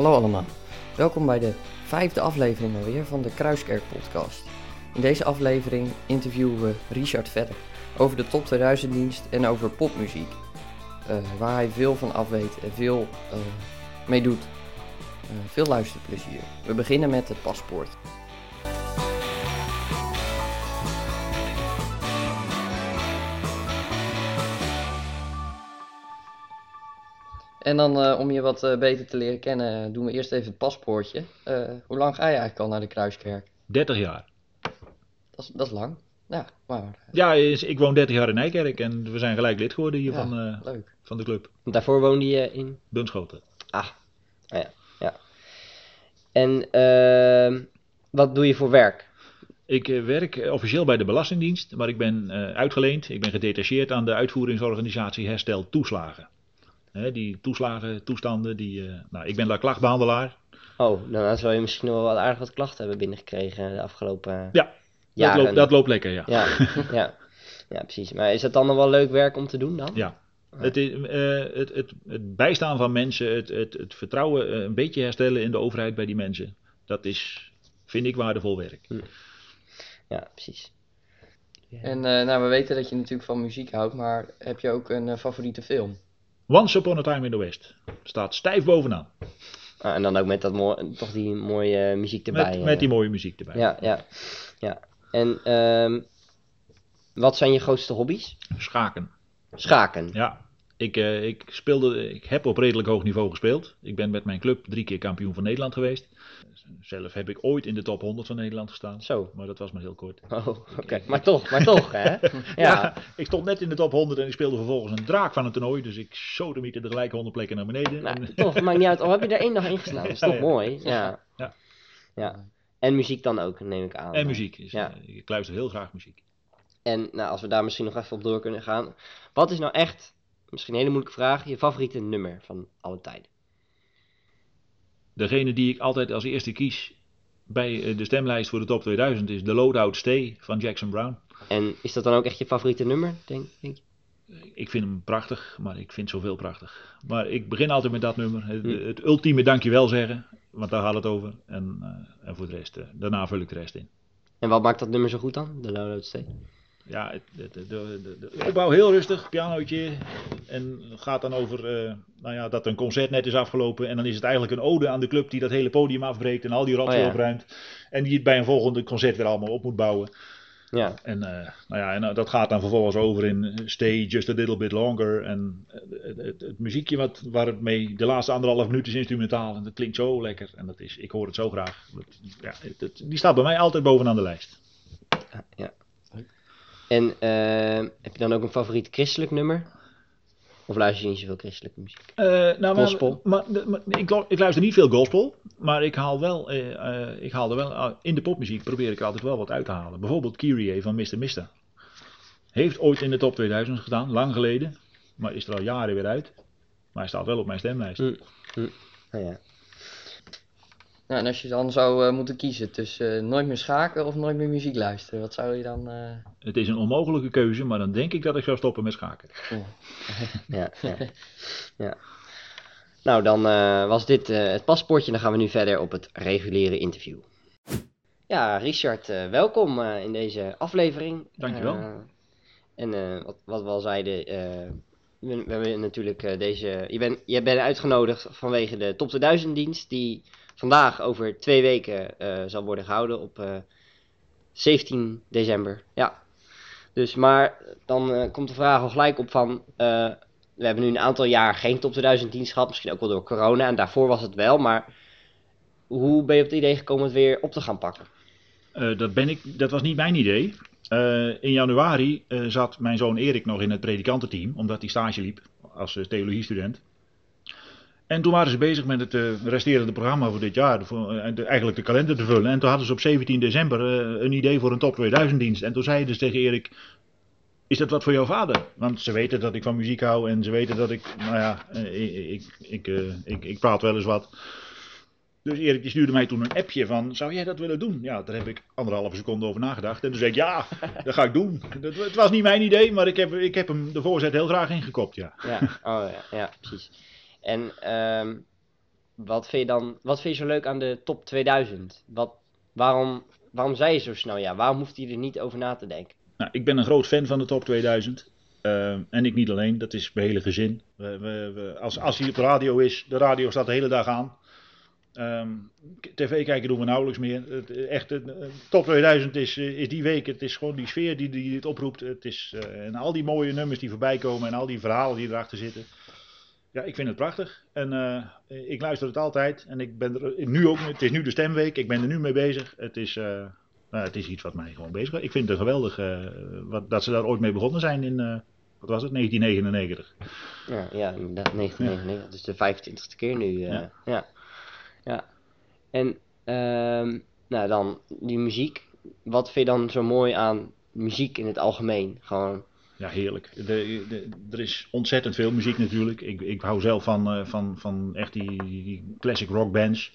Hallo allemaal, welkom bij de vijfde aflevering alweer van de Kruiskerk podcast. In deze aflevering interviewen we Richard verder over de top 2000 dienst en over popmuziek. eh, waar hij veel van af weet en veel eh mee doet. Eh, veel luisterplezier. We beginnen met het paspoort. En dan eh, om je wat eh, beter te leren kennen, doen we eerst even het paspoortje. Eh, hoe lang ga je eigenlijk al naar de Kruiskerk? 30 jaar. Dat is, dat is lang. Ja, maar Ja, is- ik woon 30 jaar in Nijkerk en we zijn gelijk lid geworden hier Ja. van, eh, leuk. van de club. Daarvoor woonde je in. Bunschoten. Ah, ah ja, ja. En ehm, wat doe je voor werk? Ik werk officieel bij de Belastingdienst, maar ik ben eh, uitgeleend. Ik ben gedetacheerd aan de uitvoeringsorganisatie Herstel Toeslagen. Hè, die toeslagen, toestanden, die, eh, nou, ik ben daar klachtbehandelaar. Oh, dan zou je misschien nog wel wat aardig wat klachten hebben binnengekregen de afgelopen Ja, Dat loopt, dat loopt lekker, ja. Ja, ja, ja, precies. Maar is dat dan nog wel leuk werk om te doen dan? Ja. Het, is, eh, het, het, het bijstaan van mensen, het, het, het vertrouwen eh, een beetje herstellen in de overheid bij die mensen, dat is, vind ik, waardevol werk. Ja, precies. En eh, nou, we weten dat je natuurlijk van muziek houdt, maar heb je ook een favoriete film? Once Upon a Time in the West staat stijf bovenaan. Ah, en dan ook met dat mooi, toch die mooie muziek erbij. Met, met die eh. mooie muziek erbij. Ja, ja, ja. En ehm, wat zijn je grootste hobby's? Schaken. Schaken. Ja. Ik, eh, ik, speelde, ik heb op redelijk hoog niveau gespeeld. Ik ben met mijn club drie keer kampioen van Nederland geweest. Zelf heb ik ooit in de top 100 van Nederland gestaan. Zo. Maar dat was maar heel kort. Oh, oké. Maar toch, maar toch, hè? Ja. ik stond net in de top 100 en ik speelde vervolgens een draak van het toernooi. Dus ik sodemiette er gelijk 100 plekken naar beneden. Nou, En- toch, maakt niet uit. Al heb je er één dag in gestaan. Dat is toch ja. mooi? Ja. Ja. ja. En muziek dan ook, neem ik aan. en muziek. Dus, Ja. eh, ik luister heel graag muziek. En nou, als we daar misschien nog even op door kunnen gaan. Wat is nou echt, misschien een hele moeilijke vraag, je favoriete nummer van alle tijden? Degene die ik altijd als eerste kies bij eh, de stemlijst voor de top 2000 is The Loadout Stay van Jackson Brown. En is dat dan ook echt je favoriete nummer, denk, denk je? Ik vind hem prachtig, maar ik vind zoveel prachtig. Maar ik begin altijd met dat nummer. Het, Hm. het ultieme dankjewel zeggen, want daar gaat het over. En, eh, en voor de rest, eh, daarna vul ik de rest in. En wat maakt dat nummer zo goed dan? De Low Stay? Ja, het, het- de, de, de, de opbouw heel rustig, pianootje. En gaat dan over eh, nou ja, dat een concert net is afgelopen. En dan is het eigenlijk een ode aan de club die dat hele podium afbreekt en al die rotzooi Oh ja. opruimt. En die het bij een volgende concert weer allemaal op moet bouwen. Ja. En, eh, nou ja, en eh, dat gaat dan vervolgens over in Stay Just a Little Bit Longer. En het, het, het muziekje wat, waar het mee, de laatste anderhalf minuut is instrumentaal. En dat klinkt zo lekker. En dat is, ik hoor het zo graag. Dat, ja, het- het- die staat bij mij altijd bovenaan de lijst. ja. En eh, heb je dan ook een favoriet christelijk nummer? Of luister je niet zoveel christelijke muziek? Eh, nou, Gospel. Maar, maar ik, ik luister niet veel gospel, maar ik haal wel, eh, eh, ik haal er wel eh, in de popmuziek probeer ik er altijd wel wat uit te halen. Bijvoorbeeld Kyrie van Mr. Mister. Heeft ooit in de top 2000 gedaan, lang geleden, maar is er al jaren weer uit. Maar hij staat wel op mijn stemlijst. Hm. Nou ja. Nou, en als je dan zou eh, moeten kiezen tussen eh, nooit meer schaken of nooit meer muziek luisteren, wat zou je dan... eh, Het is een onmogelijke keuze, maar dan denk ik dat ik zou stoppen met schaken. ja, ja. ja. Nou, dan eh, was dit eh, het paspoortje. Dan gaan we nu verder op het reguliere interview. Ja, Richard, eh, welkom eh, in deze aflevering. Dankjewel. En eh, wat, wat we al zeiden, eh, we, we hebben natuurlijk eh, deze... Je bent, je bent uitgenodigd vanwege de Top 2000 dienst die vandaag over twee weken eh, zal worden gehouden op eh, 17 december. Ja. Dus, maar dan eh, komt de vraag al gelijk op van... eh, we hebben nu een aantal jaar geen top 2000 dienst gehad, misschien ook wel door corona. En daarvoor was het wel, maar hoe ben je op het idee gekomen het weer op te gaan pakken? Eh, dat, ben ik, dat was niet mijn idee. Eh, in januari eh, zat mijn zoon Erik nog in het predikantenteam, omdat hij stage liep als eh, theologiestudent. En toen waren ze bezig met het eh, resterende programma voor dit jaar, voor, eh, de- eigenlijk de kalender te vullen. En toen hadden ze op 17 december eh, een idee voor een top 2000 dienst. En toen zei je dus tegen Erik, is dat wat voor jouw vader? Want ze weten dat ik van muziek hou en ze weten dat ik, nou ja, ik, ik, ik, ik, ik praat wel eens wat. Dus Erik die stuurde mij toen een appje van, zou jij dat willen doen? Ja, daar heb ik anderhalve seconde over nagedacht. En toen zei ik, ja, dat ga ik doen. Dat, het was niet mijn idee, maar ik heb, ik heb hem de voorzet heel graag ingekopt, ja. Ja, oh ja, ja precies. En ehm, wat vind je dan, wat vind je zo leuk aan de top 2000? Wat, waarom, waarom zei je zo snel ja? Waarom hoeft hij er niet over na te denken? Nou, ik ben een groot fan van de top 2000. Uh, en ik niet alleen, dat is mijn hele gezin. We, we, als, als hij op de radio is, de radio staat de hele dag aan. Um, TV kijken doen we nauwelijks meer. Het, echt, top 2000 is, is die week. Het is gewoon die sfeer die, die het oproept. Het is, uh, en al die mooie nummers die voorbij komen en al die verhalen die erachter zitten. Ja, ik vind het prachtig. En uh, ik luister het altijd. En ik ben er nu ook, het is nu de stemweek. Ik ben er nu mee bezig. Het is, uh, nou, het is iets wat mij gewoon bezig Ik vind het geweldig wat, dat ze daar ooit mee begonnen zijn in, wat was het, 1999. Ja, ja 1999. Dat is de 25ste keer nu. ja. ja. Ja. En um, nou dan die muziek. Wat vind je dan zo mooi aan muziek in het algemeen? Gewoon. Ja, heerlijk. De, de, er is ontzettend veel muziek natuurlijk. Ik, ik hou zelf van, uh, van, van echt die, die classic rock bands.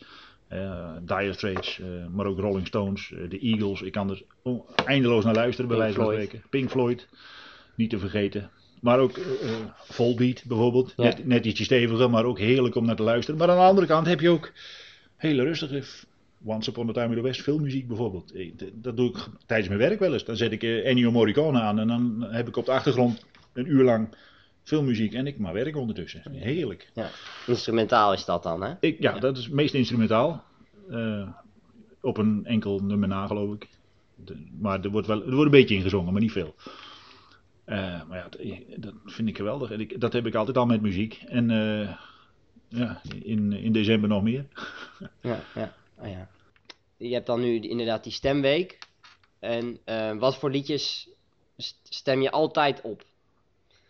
Uh, Dire Straits, uh, maar ook Rolling Stones, de Eagles. Ik kan er eindeloos naar luisteren, bij wijze van spreken. Pink Floyd, niet te vergeten. Maar ook Volbeat bijvoorbeeld. Ja. Net, net ietsje steviger, maar ook heerlijk om naar te luisteren. Maar aan de andere kant heb je ook hele rustige Once Upon a Time in the West filmmuziek bijvoorbeeld. Dat doe ik tijdens mijn werk wel eens. Dan zet ik Ennio Morricone aan en dan heb ik op de achtergrond een uur lang filmmuziek en ik maar werk ondertussen. Heerlijk. Ja. Instrumentaal is dat dan, hè? Ik, ja, ja, dat is meest instrumentaal. Uh, op een enkel nummer na, geloof ik. De, maar er wordt wel er wordt een beetje ingezongen, maar niet veel. Uh, maar ja, dat vind ik geweldig. En ik, dat heb ik altijd al met muziek. En uh, ja, in, in december nog meer. ja, ja. Oh, ja. Je hebt dan nu inderdaad die stemweek. En uh, wat voor liedjes stem je altijd op?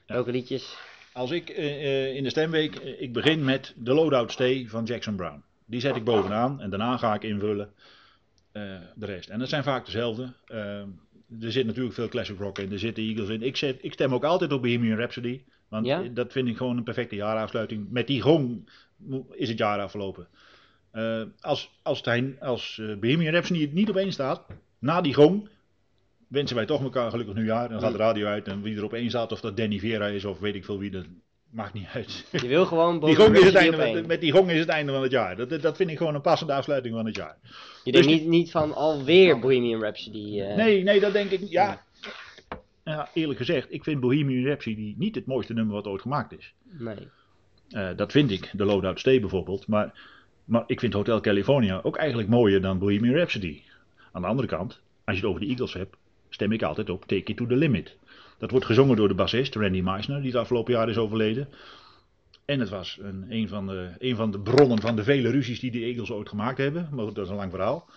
Ja. Welke liedjes? Als ik in de stemweek, ik begin met The Loadout Stay van Jackson Brown. Die zet ik bovenaan en daarna ga ik invullen de rest. En dat zijn vaak dezelfde er zit natuurlijk veel classic rock in. Er zitten Eagles in. Ik, zet, ik stem ook altijd op Bohemian Rhapsody. Want ja? dat vind ik gewoon een perfecte jaarafsluiting. Met die gong is het jaar afgelopen. Uh, als, als, het, als uh, Bohemian Rhapsody niet op één staat, na die gong, wensen wij toch elkaar gelukkig nieuwjaar. Dan gaat de radio uit en wie er op één staat, of dat Danny Vera is of weet ik veel wie, dat maakt niet uit. Je wil gewoon die gong is het einde, met, met die gong is het einde van het jaar. Dat, dat vind ik gewoon een passende afsluiting van het jaar. Je dus denkt niet, niet van alweer Bohemian Rhapsody? Uh... Nee, nee, dat denk ik ja. ja. Eerlijk gezegd, ik vind Bohemian Rhapsody niet het mooiste nummer wat ooit gemaakt is. Nee. Uh, dat vind ik, de Loadout Stay bijvoorbeeld. Maar, maar ik vind Hotel California ook eigenlijk mooier dan Bohemian Rhapsody. Aan de andere kant, als je het over de Eagles hebt, stem ik altijd op Take It To The Limit. Dat wordt gezongen door de bassist Randy Meisner, die het afgelopen jaar is overleden. En het was een, een, van de, een van de bronnen van de vele ruzies die de Eagles ooit gemaakt hebben. Maar dat is een lang verhaal.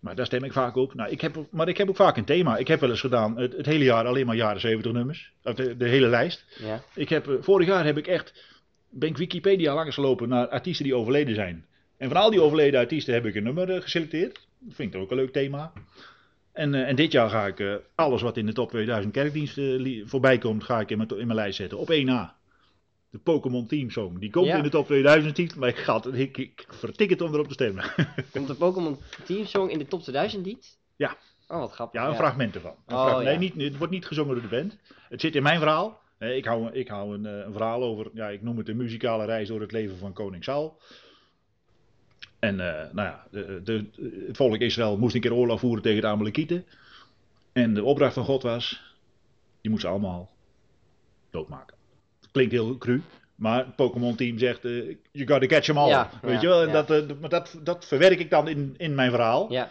Maar daar stem ik vaak op. Nou, ik heb, maar ik heb ook vaak een thema. Ik heb wel eens gedaan het, het hele jaar alleen maar jaren 70 nummers. De, de hele lijst. Ja. Ik heb, vorig jaar heb ik echt, ben ik Wikipedia langs gelopen naar artiesten die overleden zijn. En van al die overleden artiesten heb ik een nummer geselecteerd. Dat vind ik ook een leuk thema. En, uh, en dit jaar ga ik uh, alles wat in de top 2000 kerkdiensten uh, voorbij komt, ga ik in mijn, in mijn lijst zetten. Op 1A. De Pokémon Team Song. Die komt Ja. in de top 2000 niet, maar ik, ga het, ik, ik vertik het om erop te stemmen. Komt de Pokémon Team Song in de top 2000 niet? Ja. Oh, wat grappig. ja, een fragment ervan. Een Oh, Nee, ja. niet, het wordt niet gezongen door de band. Het zit in mijn verhaal. Ik hou, ik hou een, eh, een verhaal over, ja, ik noem het de muzikale reis door het leven van koning Saul. En eh, nou ja, de, de, het volk Israël moest een keer oorlog voeren tegen de Amalekieten. En de opdracht van God was, je moet ze allemaal doodmaken. Klinkt heel cru, maar het Pokémon team zegt, eh, you gotta catch them all. Ja, weet ja, je wel? En ja. dat, maar dat, dat verwerk ik dan in, in mijn verhaal.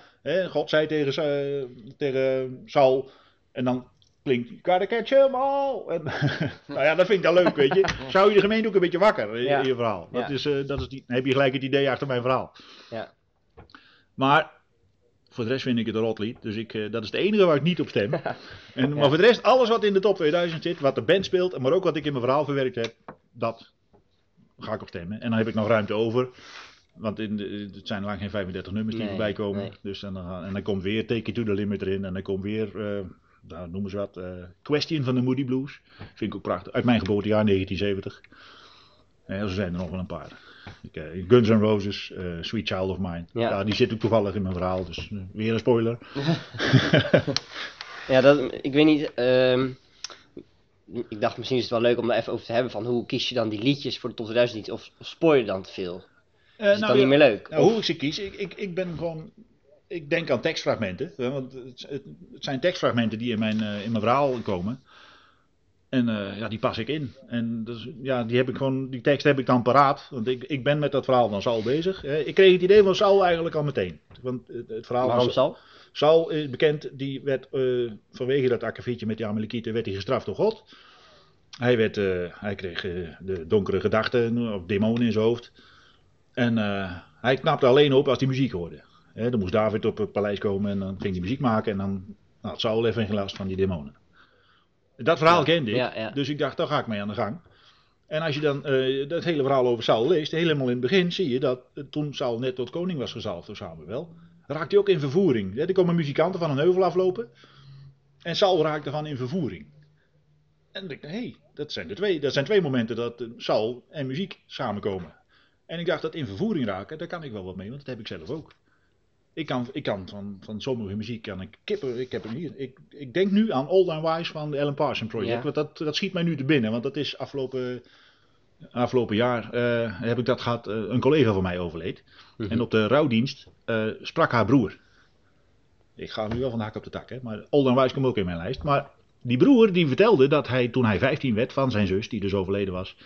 God zei tegen, tegen Saul, en dan klinkt, gotta catch them all. En, nou ja, dat vind ik dan leuk, weet je. Zou je de gemeente ook een beetje wakker in, Ja. in je verhaal. Dat Ja. is, eh, dat is die, dan heb je gelijk het idee achter mijn verhaal. ja. Maar voor de rest vind ik het een rotlied. Dus ik, eh, dat is het enige waar ik niet op stem. En, maar voor de rest, alles wat in de top 2000 zit, wat de band speelt, maar ook wat ik in mijn verhaal verwerkt heb, dat ga ik op stemmen. En dan heb ik nog ruimte over. Want in de, het zijn lang geen 35 nummers die Nee, voorbij komen. nee. Dus dan, gaan- en dan komt weer Take It To The Limit erin. En dan komt weer, eh nou, noemen ze wat, eh, Question van de Moody Blues. Vind ik ook prachtig. Uit mijn geboortejaar 1970. En zo zijn er nog wel een paar. Ik, eh, Guns N' Roses, eh, Sweet Child of Mine. Ja. Ja. die zit ook toevallig in mijn verhaal. Dus weer een spoiler. Ja, dat, ik weet niet. ehm, ik dacht misschien is het wel leuk om daar even over te hebben. Van hoe kies je dan die liedjes voor de top 2000 niet? Of, of spoor je dan te veel? Eh, Is het nou, dan ja, niet meer leuk? nou, hoe ik ze kies, ik, ik, ik ben gewoon. Ik denk aan tekstfragmenten. Want het, zijn tekstfragmenten die in mijn, eh, in mijn verhaal komen. En eh, ja, die pas ik in. En dus, ja, die, heb ik gewoon, die tekst heb ik dan paraat. Want ik, ik ben met dat verhaal van Saul bezig. Ik kreeg het idee van Saul eigenlijk al meteen. Want het, het verhaal Waarom van zal? Saul is bekend, die werd eh, vanwege dat akkefietje met die Amalekieten werd hij gestraft door God. Hij, werd, hij kreeg de donkere gedachten of demonen in zijn hoofd. En hij knapte alleen op als hij muziek hoorde. Dan moest David op het paleis komen en dan ging hij muziek maken en dan nou, had Saul even geen last van die demonen. Dat verhaal Ja, kende ik, ja, ja. dus ik dacht, daar ga ik mee aan de gang. En als je dan eh, dat hele verhaal over Saul leest, helemaal in het begin zie je dat eh, toen Saul net tot koning was gezalfd door Samuel, raakt hij ook in vervoering. Er komen muzikanten van een heuvel aflopen en Saul raakte van in vervoering. En dan dacht ik, hé, hey, dat, zijn de twee, dat zijn twee momenten dat eh, Saul en muziek samenkomen. En ik dacht, dat in vervoering raken, daar kan ik wel wat mee, want dat heb ik zelf ook. Ik kan, ik kan van, van sommige muziek kan ik kippen. Ik heb hem hier. Ik, ik denk nu aan Old and Wise van de Alan Parsons Project. Ja. Want dat, dat schiet mij nu te binnen. Want dat is afgelopen, afgelopen jaar eh, heb ik dat gehad. eh, een collega van mij overleed. Mhm. En op de rouwdienst eh, sprak haar broer. Ik ga nu wel van de hak op de tak. Hè, maar Old and Wise komt ook in mijn lijst. Maar die broer die vertelde dat hij toen hij 15 werd van zijn zus, die dus overleden was,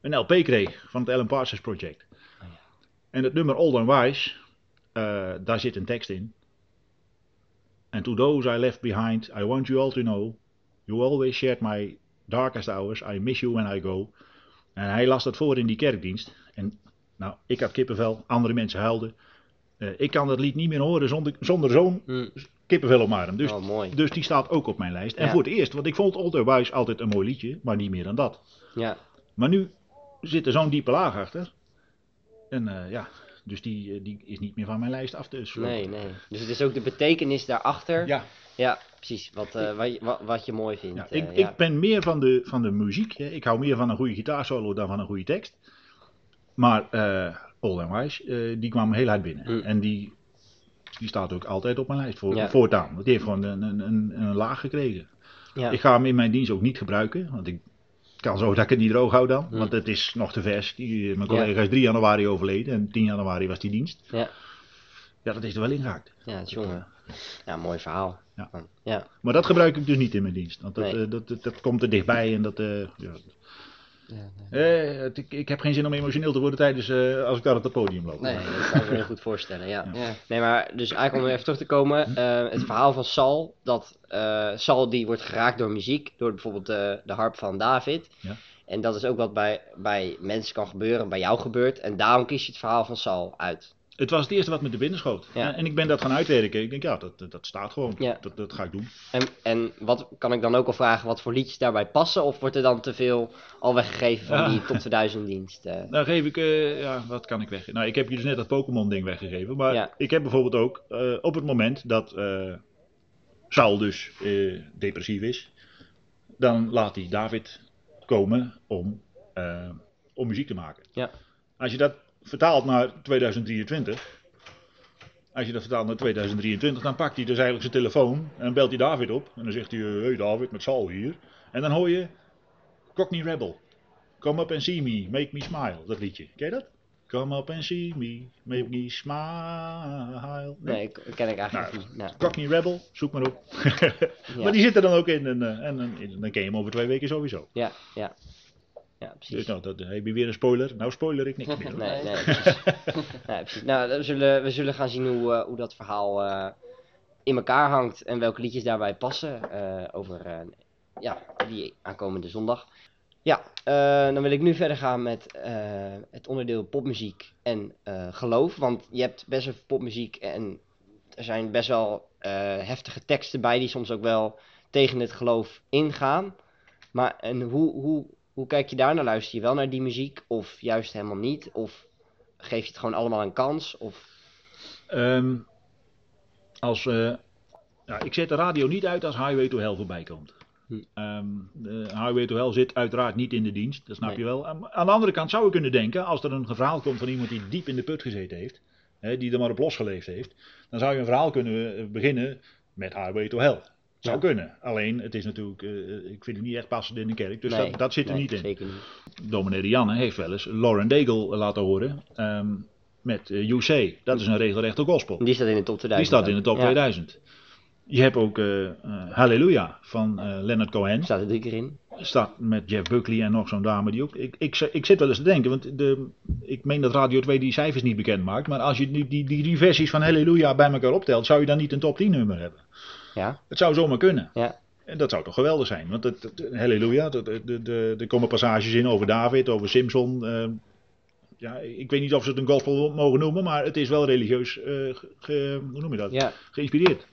een LP kreeg van het Alan Parsons Project. Oh. En het nummer Old and Wise, eh, daar zit een tekst in. And to those I left behind, I want you all to know, you always shared my darkest hours, I miss you when I go. En hij las dat voor in die kerkdienst. En nou, ik had kippenvel, andere mensen huilden. Eh, ik kan dat lied niet meer horen zonder, zonder zo'n Hm. kippenvel op mijn arm. Dus, oh, dus die staat ook op mijn lijst. En Ja. voor het eerst, want ik vond Old and Wise altijd een mooi liedje, maar niet meer dan dat. Ja, Maar nu zit er zo'n diepe laag achter. En eh, ja, dus die, eh, die is niet meer van mijn lijst af te slopen. nee, nee. Dus het is ook de betekenis daarachter. Ja, Ja, precies. Wat, eh, wat, je- wat, wat je mooi vindt. ja, eh, ik, ja. ik ben meer van de, van de muziek. Hè. Ik hou meer van een goede gitaarsolo dan van een goede tekst. Maar eh Old and Wise, eh, die kwam heel hard binnen. Mm. En die, die staat ook altijd op mijn lijst voor, Ja. voortaan. Want die heeft gewoon een, een, een, een laag gekregen. ja. Ik ga hem in mijn dienst ook niet gebruiken. Want ik kan zo dat ik het niet droog hou dan. Want het is nog te vers. Die, mijn Ja. collega is 3 januari overleden. En 10 januari was die dienst. Ja. Ja, dat is er wel ingehaakt. ja, is jongen. Ja, mooi verhaal. Ja. Ja, Maar dat gebruik ik dus niet in mijn dienst. Want dat, Nee. eh, dat, dat, dat komt er dichtbij. En dat, eh, ja. Ja nee. Eh, het- ik, ik heb geen zin om emotioneel te worden tijdens eh, als ik daar op het podium loop. Nee, dat kan ik me heel goed voorstellen, ja. Nee, maar dus eigenlijk om even terug te komen, eh, het verhaal van Sal, dat Sal die wordt geraakt door muziek, door bijvoorbeeld de, de harp van David. Ja. En dat is ook wat bij, bij mensen kan gebeuren, bij jou gebeurt. En daarom kies je het verhaal van Sal uit. Het was het eerste wat me te binnen schoot. Ja. En ik ben dat gaan uitwerken. Ik denk, ja, dat, dat, staat gewoon. Ja. Dat, dat ga ik doen. En, en wat kan ik dan ook al vragen, wat voor liedjes daarbij passen? Of wordt er dan te veel al weggegeven van Ja. die top 2000 dienst? Dan geef ik, eh, ja, wat kan ik weg? Nou, ik heb je dus net dat Pokémon ding weggegeven. Maar ik heb bijvoorbeeld ook, eh, op het moment dat eh Saul dus depressief is, dan laat hij David komen om, om muziek te maken. Ja. Als je dat vertaalt naar 2023, als je dat vertaalt naar 2023, dan pakt hij dus eigenlijk zijn telefoon en dan belt hij David op. En dan zegt hij, eh, hey David, met Saul hier. En dan hoor je Cockney Rebel. Come up and see me, make me smile. Dat liedje. Ken je dat? Come up and see me, make me smile. Nee, ken ik eigenlijk Nou, niet. Nou, Cockney Rebel, zoek maar op. ja. Maar die zit er dan ook in. En, eh, en, en, dan ken je hem over twee weken sowieso. ja, ja. Ja, Dus precies. nou, dat, heb je weer een spoiler? Nou spoiler ik niks meer. Nee, nee, precies. nee, precies. Nou, we zullen, we zullen gaan zien hoe, eh, hoe dat verhaal eh, in elkaar hangt en welke liedjes daarbij passen eh, over ja, die aankomende zondag. Ja, dan wil ik nu verder gaan met het onderdeel popmuziek en geloof. Want je hebt best wel popmuziek en er zijn best wel heftige teksten bij die soms ook wel tegen het geloof ingaan. Maar en hoe, hoe, hoe kijk je daar naar? Luister je wel naar die muziek of juist helemaal niet? Of geef je het gewoon allemaal een kans? Of... Ehm, als, eh, ja, ik zet de radio niet uit als Highway to Hell voorbij komt. Hm. Ehm, de Highway to Hell zit uiteraard niet in de dienst, dat snap Nee. je wel. Aan, aan de andere kant zou je kunnen denken, als er een verhaal komt van iemand die diep in de put gezeten heeft, hè, die er maar op losgeleefd heeft, dan zou je een verhaal kunnen eh, beginnen met Highway to Hell. Zou kunnen. Alleen, het is natuurlijk, eh, ik vind het niet echt passend in de kerk, dus Nee, dat, dat zit er nee, niet in. Zeker niet. Dominee Rianne heeft wel eens Lauren Daigle laten horen. Ehm, met eh, UC. Dat is een regelrechte gospel. Die staat in de top 2000. Die staat in de top Ja, 2000. Je hebt ook eh eh, Halleluja van eh, Leonard Cohen. Staat er drie keer in. Staat met Jeff Buckley en nog zo'n dame die ook. Ik, ik, ik zit wel eens te denken, want de, ik meen dat Radio 2 die cijfers niet bekend maakt. Maar als je die, die, die drie versies van Halleluja bij elkaar optelt, zou je dan niet een top 10 nummer hebben. Ja, Het zou zomaar kunnen. ja. En dat zou toch geweldig zijn. Want het, het- Halleluja, de, de, de, er komen passages in over David, over Simpson. eh, ja, ik weet niet of ze het een gospel mogen noemen, maar het is wel religieus eh, ge- hoe noem je dat? ja. geïnspireerd.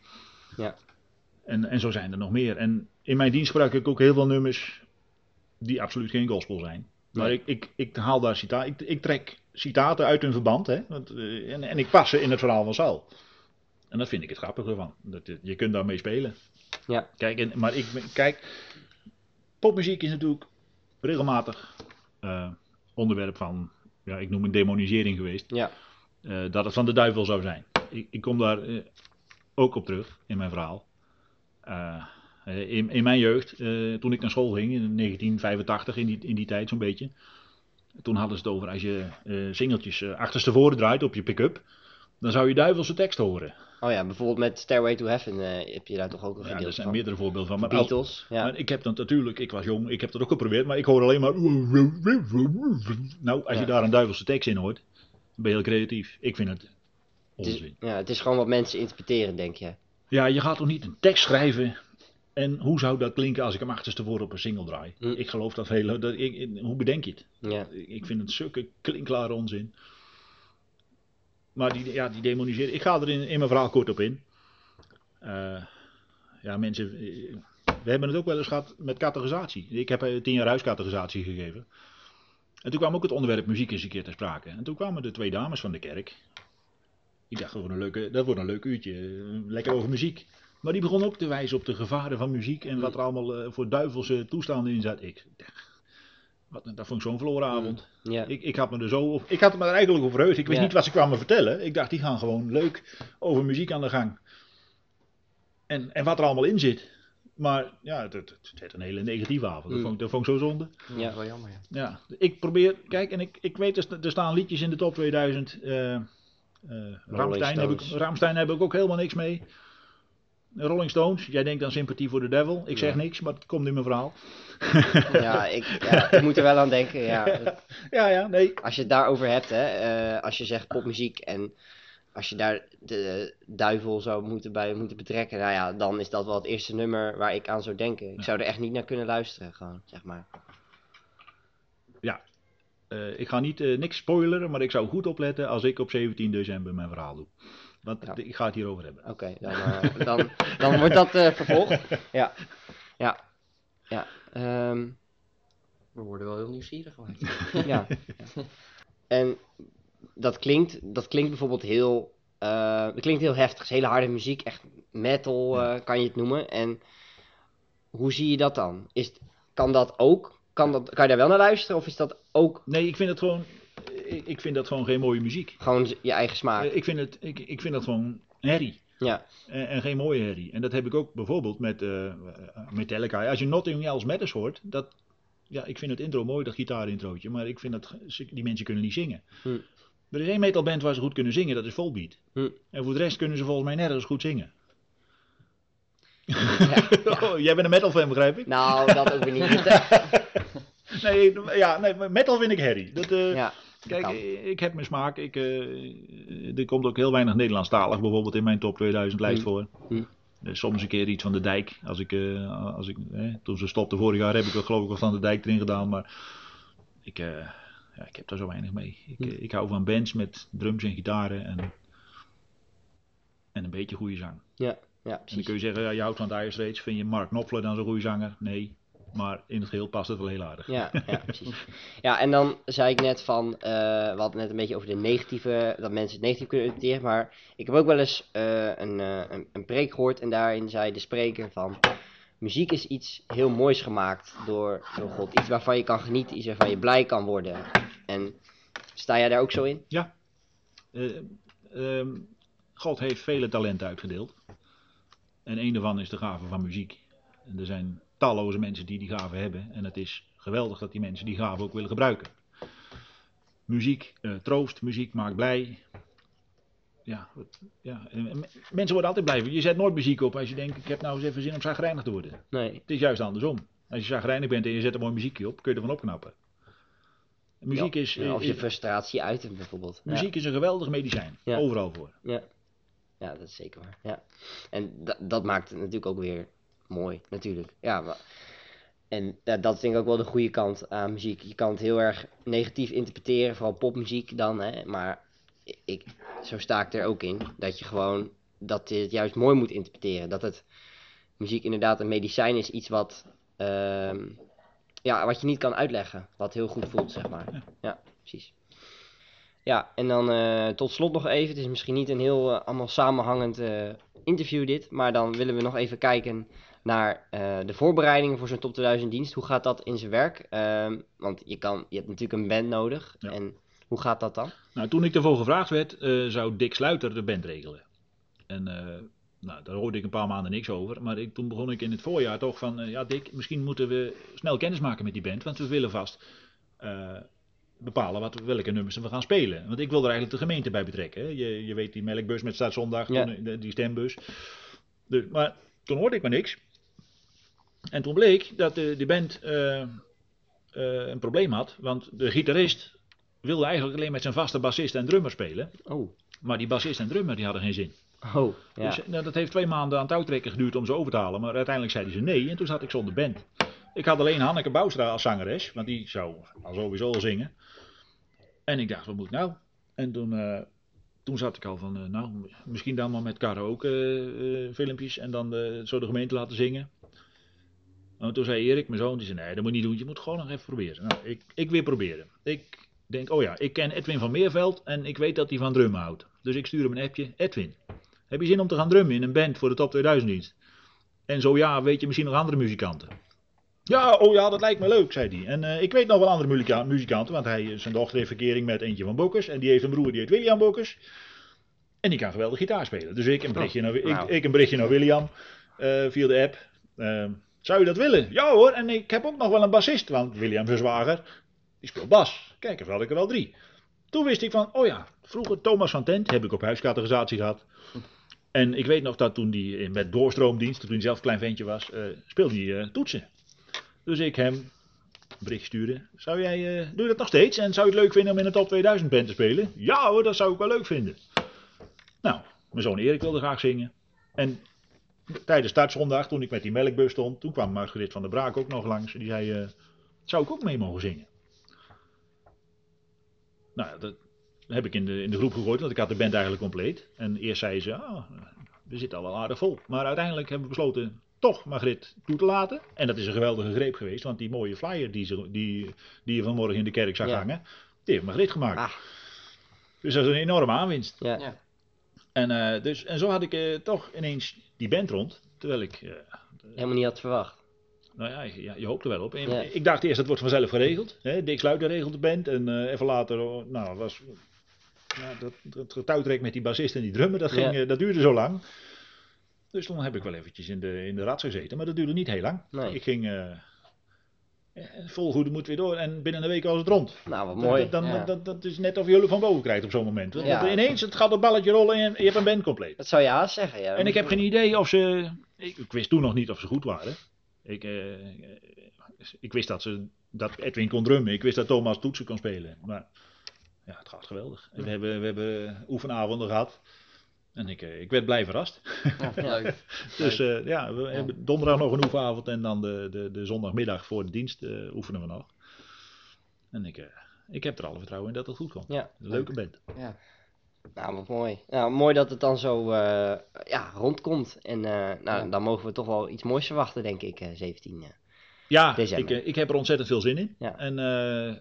Ja. En, en zo zijn er nog meer. En in mijn dienst gebruik ik ook heel veel nummers die absoluut geen gospel zijn. Maar Nee. ik, ik, ik haal daar citaten. Ik, ik trek citaten uit hun verband. Hè? Want, eh, en, en ik pas ze in het verhaal van Saul. En dat vind ik het grappige van. Dat, je- je kunt daarmee spelen. Ja. Kijk, en, maar ik, kijk, popmuziek is natuurlijk regelmatig eh, onderwerp van, ja, ik noem het demonisering geweest. Ja. Eh, dat het van de duivel zou zijn. Ik, ik kom daar eh, ook op terug in mijn verhaal. In, in mijn jeugd, toen ik naar school ging, in 1985, in die, in die tijd zo'n beetje. Toen hadden ze het over als je singeltjes achterstevoren draait op je pick-up. Dan zou je duivelse tekst horen. Oh ja, bijvoorbeeld met Stairway to Heaven eh, heb je daar toch ook een Ja, gedeelte er zijn van. meerdere voorbeelden van. Maar, Beatles. Ja. maar ik heb dat natuurlijk, ik was jong, ik heb dat ook geprobeerd, maar ik hoor alleen maar. Nou, als je Ja. daar een duivelse tekst in hoort, dan ben je heel creatief. Ik vind het het, is, onzin. ja, het is gewoon wat mensen interpreteren, denk je. Ja, je gaat toch niet een tekst schrijven. En hoe zou dat klinken als ik hem achterstevoren op een single draai? Hm. Ik geloof dat heel. Dat, ik, hoe bedenk je het? Ja. Ik vind het zulke klinkklare onzin. Maar die, ja, die demoniseren. Ik ga er in, in mijn verhaal kort op in. Eh, ja, mensen. eh, We hebben het ook wel eens gehad met categorisatie. Ik heb eh, tien jaar huiscategorisatie gegeven. En toen kwam ook het onderwerp muziek eens een keer ter sprake. En toen kwamen de twee dames van de kerk. Ik dacht, dat wordt een, leuke, dat wordt een leuk uurtje. Lekker over muziek. Maar die begon ook te wijzen op de gevaren van muziek. En wat er allemaal voor duivelse toestanden in zat. Ik dacht, wat, dat vond ik zo'n verloren avond. Ja. Ik, ik had me er zo op, ik had me er eigenlijk op verheugd. Ik wist Ja. niet wat ze kwamen vertellen. Ik dacht, die gaan gewoon leuk over muziek aan de gang. En, en wat er allemaal in zit. Maar ja, het, het, het werd een hele negatieve avond. Dat, Mm. vond, ik- dat vond ik zo zonde. Ja. Wel jammer, ja. Ja, ik probeer, kijk, en ik, ik weet, er, sta- er staan liedjes in de top 2000. eh eh Ramstein, heb ik. Ramstein heb ik ook helemaal niks mee. Rolling Stones, jij denkt aan sympathie voor de devil. Ik zeg Ja. niks, maar het komt in mijn verhaal. Ja, ik, ja, ik moet er wel aan denken. Ja. Ja, ja, nee. Als je het daarover hebt, hè, eh, als je zegt popmuziek en als je daar de duivel zou moeten bij moeten betrekken, nou ja, dan is dat wel het eerste nummer waar ik aan zou denken. Ik Ja. zou er echt niet naar kunnen luisteren, gewoon, zeg maar. Eh, ik ga niet eh, niks spoileren, maar ik zou goed opletten als ik op 17 december mijn verhaal doe. Want Ja. ik ga het hierover hebben. Oké, dan, eh, dan, dan wordt dat eh, vervolgd. Ja, ja, ja. ehm, We worden wel heel nieuwsgierig gemaakt. ja. En dat klinkt, dat klinkt bijvoorbeeld heel, eh, dat klinkt heel heftig. Het is hele harde muziek, echt metal eh, kan je het noemen. En hoe zie je dat dan? Is, kan dat ook? Kan, dat, kan je daar wel naar luisteren? Of is dat ook Nee, ik vind het gewoon, ik, vind dat gewoon geen mooie muziek. gewoon je eigen smaak? Eh, ik, vind het, ik, ik vind dat gewoon herrie. Ja, En, en geen mooie herrie. En dat heb ik ook bijvoorbeeld met eh, Metallica. Als je Nothing Else Matters hoort, dat, ja, ik vind het intro mooi, dat gitaarintrootje. Maar ik vind dat die mensen kunnen niet zingen. Hm. Er is één metalband waar ze goed kunnen zingen, dat is Volbeat. Hm. En voor de rest kunnen ze volgens mij nergens goed zingen. ja. Oh, jij bent een metal fan, begrijp ik? Nou, dat ook weer niet. Nee, ja, nee, metal vind ik herrie. Dat, eh, ja, Kijk, kan. ik heb mijn smaak. Ik, eh, er komt ook heel weinig Nederlandstalig bijvoorbeeld in mijn top 2000 lijst Hm. voor. Hm. Eh, Soms een keer iets van de dijk. Als ik, eh, als ik, eh, toen ze stopte vorig jaar heb ik wel geloof ik wat van de dijk erin gedaan. Maar ik, ja, ik heb daar zo weinig mee. Ik, Hm. eh, ik hou van bands met drums en gitaren en, en een beetje goede zang. ja, En dan kun je zeggen, ja, je houdt van Dire Straits. Vind je Mark Knopfler dan zo'n goede zanger? Nee. Maar in het geheel past het wel heel aardig. Ja, ja, precies. Ja, en dan zei ik net van, eh, we hadden net een beetje over de negatieve, dat mensen het negatief kunnen interpreteren, maar ik heb ook wel eens eh, een, eh, een, een preek gehoord en daarin zei de spreker van, muziek is iets heel moois gemaakt door, door God. Iets waarvan je kan genieten, iets waarvan je blij kan worden. En sta jij daar ook zo in? Eh, ehm, God heeft vele talenten uitgedeeld. En een daarvan is de gave van muziek. En er zijn talloze mensen die die gave hebben. En het is geweldig dat die mensen die gave ook willen gebruiken. muziek eh, troost, muziek maakt blij. Ja, wat- ja. en- en mensen worden altijd blij. Je zet nooit muziek op als je denkt, ik heb nou eens even zin om zagrijnig te worden. Nee. Het is juist andersom. Als je zagrijnig bent en je zet een mooi muziekje op, kun je ervan opknappen. Muziek, Ja, is, ja, Of je is- frustratie uiten bijvoorbeeld. Ja. muziek is een geweldig medicijn. Overal voor. Ja. ja, dat is zeker waar. Ja. En da- dat maakt het natuurlijk ook weer mooi, natuurlijk. Ja, maar... En ja, dat is denk ik ook wel de goede kant aan muziek. Je kan het heel erg negatief interpreteren, vooral popmuziek dan. Hè? Maar ik, zo sta ik er ook in. Dat je gewoon, dat je het juist mooi moet interpreteren. Dat het muziek inderdaad een medicijn is, iets wat, ehm, ja, wat je niet kan uitleggen. Wat heel goed voelt, zeg maar. Ja, precies. Ja, en dan eh, tot slot nog even. Het is misschien niet een heel eh, allemaal samenhangend eh, interview dit. Maar dan willen we nog even kijken naar eh, de voorbereidingen voor zo'n top 2000 dienst. Hoe gaat dat in zijn werk? Ehm, want je, kan, je hebt natuurlijk een band nodig. Ja. En hoe gaat dat dan? Nou, toen ik ervoor gevraagd werd, eh, zou Dick Sluiter de band regelen. En eh, nou, daar hoorde ik een paar maanden niks over. Maar ik, toen begon ik in het voorjaar toch van, ja Dick, misschien moeten we snel kennis maken met die band. Want we willen vast bepalen wat, welke nummers we gaan spelen. Want ik wil er eigenlijk de gemeente bij betrekken. Hè. Je, je weet die melkbus met startzondag, Ja. die stembus. Dus, maar toen hoorde ik maar niks. En toen bleek dat de, die band eh, eh, een probleem had. Want de gitarist wilde eigenlijk alleen met zijn vaste bassist en drummer spelen. Oh, Maar die bassist en drummer die hadden geen zin. oh ja. Dus nou, dat heeft twee maanden aan touwtrekken geduurd om ze over te halen. Maar uiteindelijk zeiden ze nee en toen zat ik zonder band. Ik had alleen Hanneke Boustra als zangeres, want die zou al sowieso al zingen. En ik dacht, wat moet ik nou? En toen, eh, toen zat ik al van, nou, misschien dan maar met karaoke eh, filmpjes en dan zo de gemeente laten zingen. En toen zei Erik, mijn zoon, die zei, nee, dat moet je niet doen, je moet gewoon nog even proberen. Nou, ik, ik weer proberen. Ik denk, oh ja, ik ken Edwin van Meerveld en ik weet dat hij van drummen houdt. Dus ik stuur hem een appje, Edwin, heb je zin om te gaan drummen in een band voor de Top 2000 dienst? En zo ja, weet je misschien nog andere muzikanten? Ja, oh ja, dat lijkt me leuk, zei hij. En eh, ik weet nog wel andere muzika- muzikanten, want hij, zijn dochter heeft verkering met eentje van Bokkers. En die heeft een broer, die heet William Bokkers. En die kan geweldig gitaar spelen. Dus ik een berichtje naar, ik, nou. ik een berichtje naar William eh, via de app. Eh, zou je dat willen? Ja hoor, en ik heb ook nog wel een bassist, want William, zwager, die speelt bas. Kijk, even had ik er al drie. Toen wist ik van, oh ja, vroeger Thomas van Tent, heb ik op huiscategorisatie gehad. En ik weet nog dat toen die in- met doorstroomdienst, toen hij zelf een klein ventje was, eh, speelde hij eh, toetsen. Dus ik hem een bericht stuurde. Zou jij, eh, doe je dat nog steeds? En zou je het leuk vinden om in een top 2000 band te spelen? Ja hoor, dat zou ik wel leuk vinden. Nou, mijn zoon Erik wilde graag zingen. En tijdens startzondag, toen ik met die melkbus stond, toen kwam Margriet van der Braak ook nog langs. Die zei, eh, zou ik ook mee mogen zingen? Nou, ja, dat heb ik in de, in de groep gegooid, want ik had de band eigenlijk compleet. En eerst zei ze, ah, we zitten al wel aardig vol. Maar uiteindelijk hebben we besloten toch Margriet toe te laten. En dat is een geweldige greep geweest, want die mooie flyer die, ze, die, die je vanmorgen in de kerk zag Ja. hangen, die heeft Margriet gemaakt. Ah. Dus dat is een enorme aanwinst. Ja. Ja. En, eh, dus, en zo had ik eh, toch ineens die band rond, terwijl ik... eh, Helemaal niet had verwacht. nou ja, ja, je hoopt er wel op. En Ja. Ik dacht eerst, dat wordt vanzelf geregeld. Hè? Dick Sluiter regelt de band. En even later, oh, nou, was... Nou, dat, dat getouwtrek met die bassist en die drummer, dat, ging, Ja. dat duurde zo lang. Dus toen heb ik wel eventjes in de, in de rats gezeten. Maar dat duurde niet heel lang. Nee. Ik ging eh, eh, vol goede moed weer door. En binnen een week was het rond. Nou, wat mooi. Dan, dan, ja. dat, dat is net of je hulp van boven krijgt op zo'n moment. Want Ja. Ineens het gaat het balletje rollen en je hebt een band compleet. Dat zou je haast zeggen, ja. En ik heb geen idee of ze. Ik, ik wist toen nog niet of ze goed waren. Ik, eh, eh, ik wist dat, ze, dat Edwin kon drummen. Ik wist dat Thomas toetsen kon spelen. Maar ja, het gaat geweldig. En we, hebben, we hebben oefenavonden gehad. En ik, eh, ik werd blij verrast. Ja, leuk. Dus eh, ja, we hebben donderdag nog een oefenavond. En dan de, de, de zondagmiddag voor de dienst eh, oefenen we nog. En ik, ik heb er alle vertrouwen in dat het goed komt. Ja. Leuke band. Ja. Nou, wat mooi. Nou, mooi dat het dan zo ja, rondkomt. En nou, Ja. dan mogen we toch wel iets moois verwachten, denk ik, eh 17. Ja. Ja, ik, eh, ik heb er ontzettend veel zin in. Ja. En eh, eh,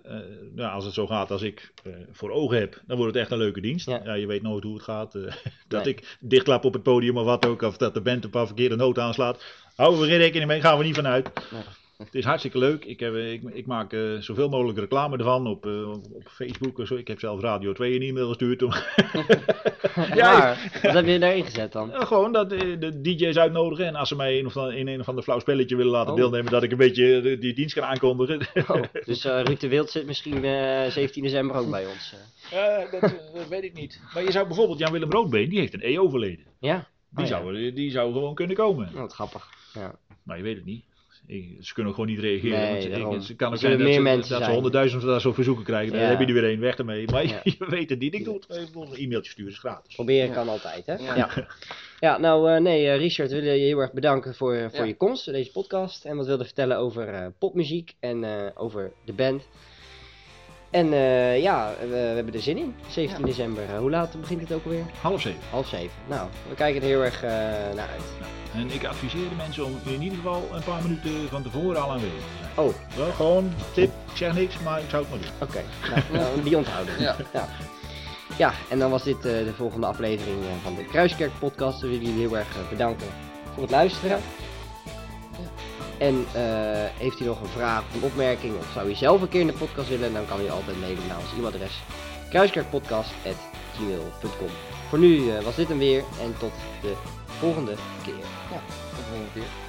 ja, als het zo gaat als ik voor ogen heb, dan wordt het echt een leuke dienst. Ja. Ja. je weet nooit hoe het gaat. dat Nee. ik dichtklap op het podium of wat ook, of dat de band een paar verkeerde noten aanslaat. Houden we geen rekening mee, gaan we niet vanuit. Het is hartstikke leuk. Ik, heb, ik, ik maak eh, zoveel mogelijk reclame ervan op, eh, op, Facebook en zo. Ik heb zelf Radio 2 een e-mail gestuurd. Om, Ja, wat heb je daarin gezet dan? Eh, gewoon dat eh, de DJ's uitnodigen. En als ze mij in, of dan, in een of ander flauw spelletje willen laten Oh. deelnemen, dat ik een beetje eh, die dienst kan aankondigen. Oh, dus eh, Ruud de Wild zit misschien eh 17 december ook bij ons. eh. Eh, dat, eh, dat weet ik niet. Maar je zou bijvoorbeeld, Jan-Willem Roodbeen, die heeft een EO verleden. Ja, Die, Oh, ja. zou, die zou gewoon kunnen komen. wat grappig. Ja. Maar je weet het niet. Ik- ze kunnen gewoon niet reageren. Nee, want ze- ik- kan Er ook zijn dat meer ze, mensen dat ze zijn. honderdduizend van dat soort verzoeken krijgen. Dan Ja. heb je er weer één, weg ermee. Maar Ja. je weet het niet. Ik doe het. Bedoel, een e-mailtje sturen is gratis. Proberen Ja. kan altijd, hè? Ja. Ja, ja. nou, eh, nee, eh, Richard, we willen je heel erg bedanken voor, voor Ja. je komst in deze podcast. En wat wilde vertellen over eh, popmuziek en eh, over de band. En eh, ja, we, we hebben er zin in. 17 Ja. december. Eh, hoe laat begint het ook alweer? Half zeven. Half zeven. Nou, we kijken er heel erg eh, naar uit. En ik adviseer de mensen om in ieder geval een paar minuten van tevoren al aanwezig te zijn. Oh, Wel, gewoon tip. Ik zeg niks, maar ik zou het maar doen. oké. Nou, nou, die onthouden. Ja. ja. Ja, en dan was dit eh, de volgende aflevering eh, van de Kruiskerk podcast. We willen jullie heel erg bedanken voor het luisteren. En eh, heeft u nog een vraag of een opmerking of zou u zelf een keer in de podcast willen, dan kan u altijd mailen naar ons e-mailadres kruiskerkpodcast.gmail.com Voor nu eh, was dit hem weer en tot de volgende keer. Tot de volgende keer.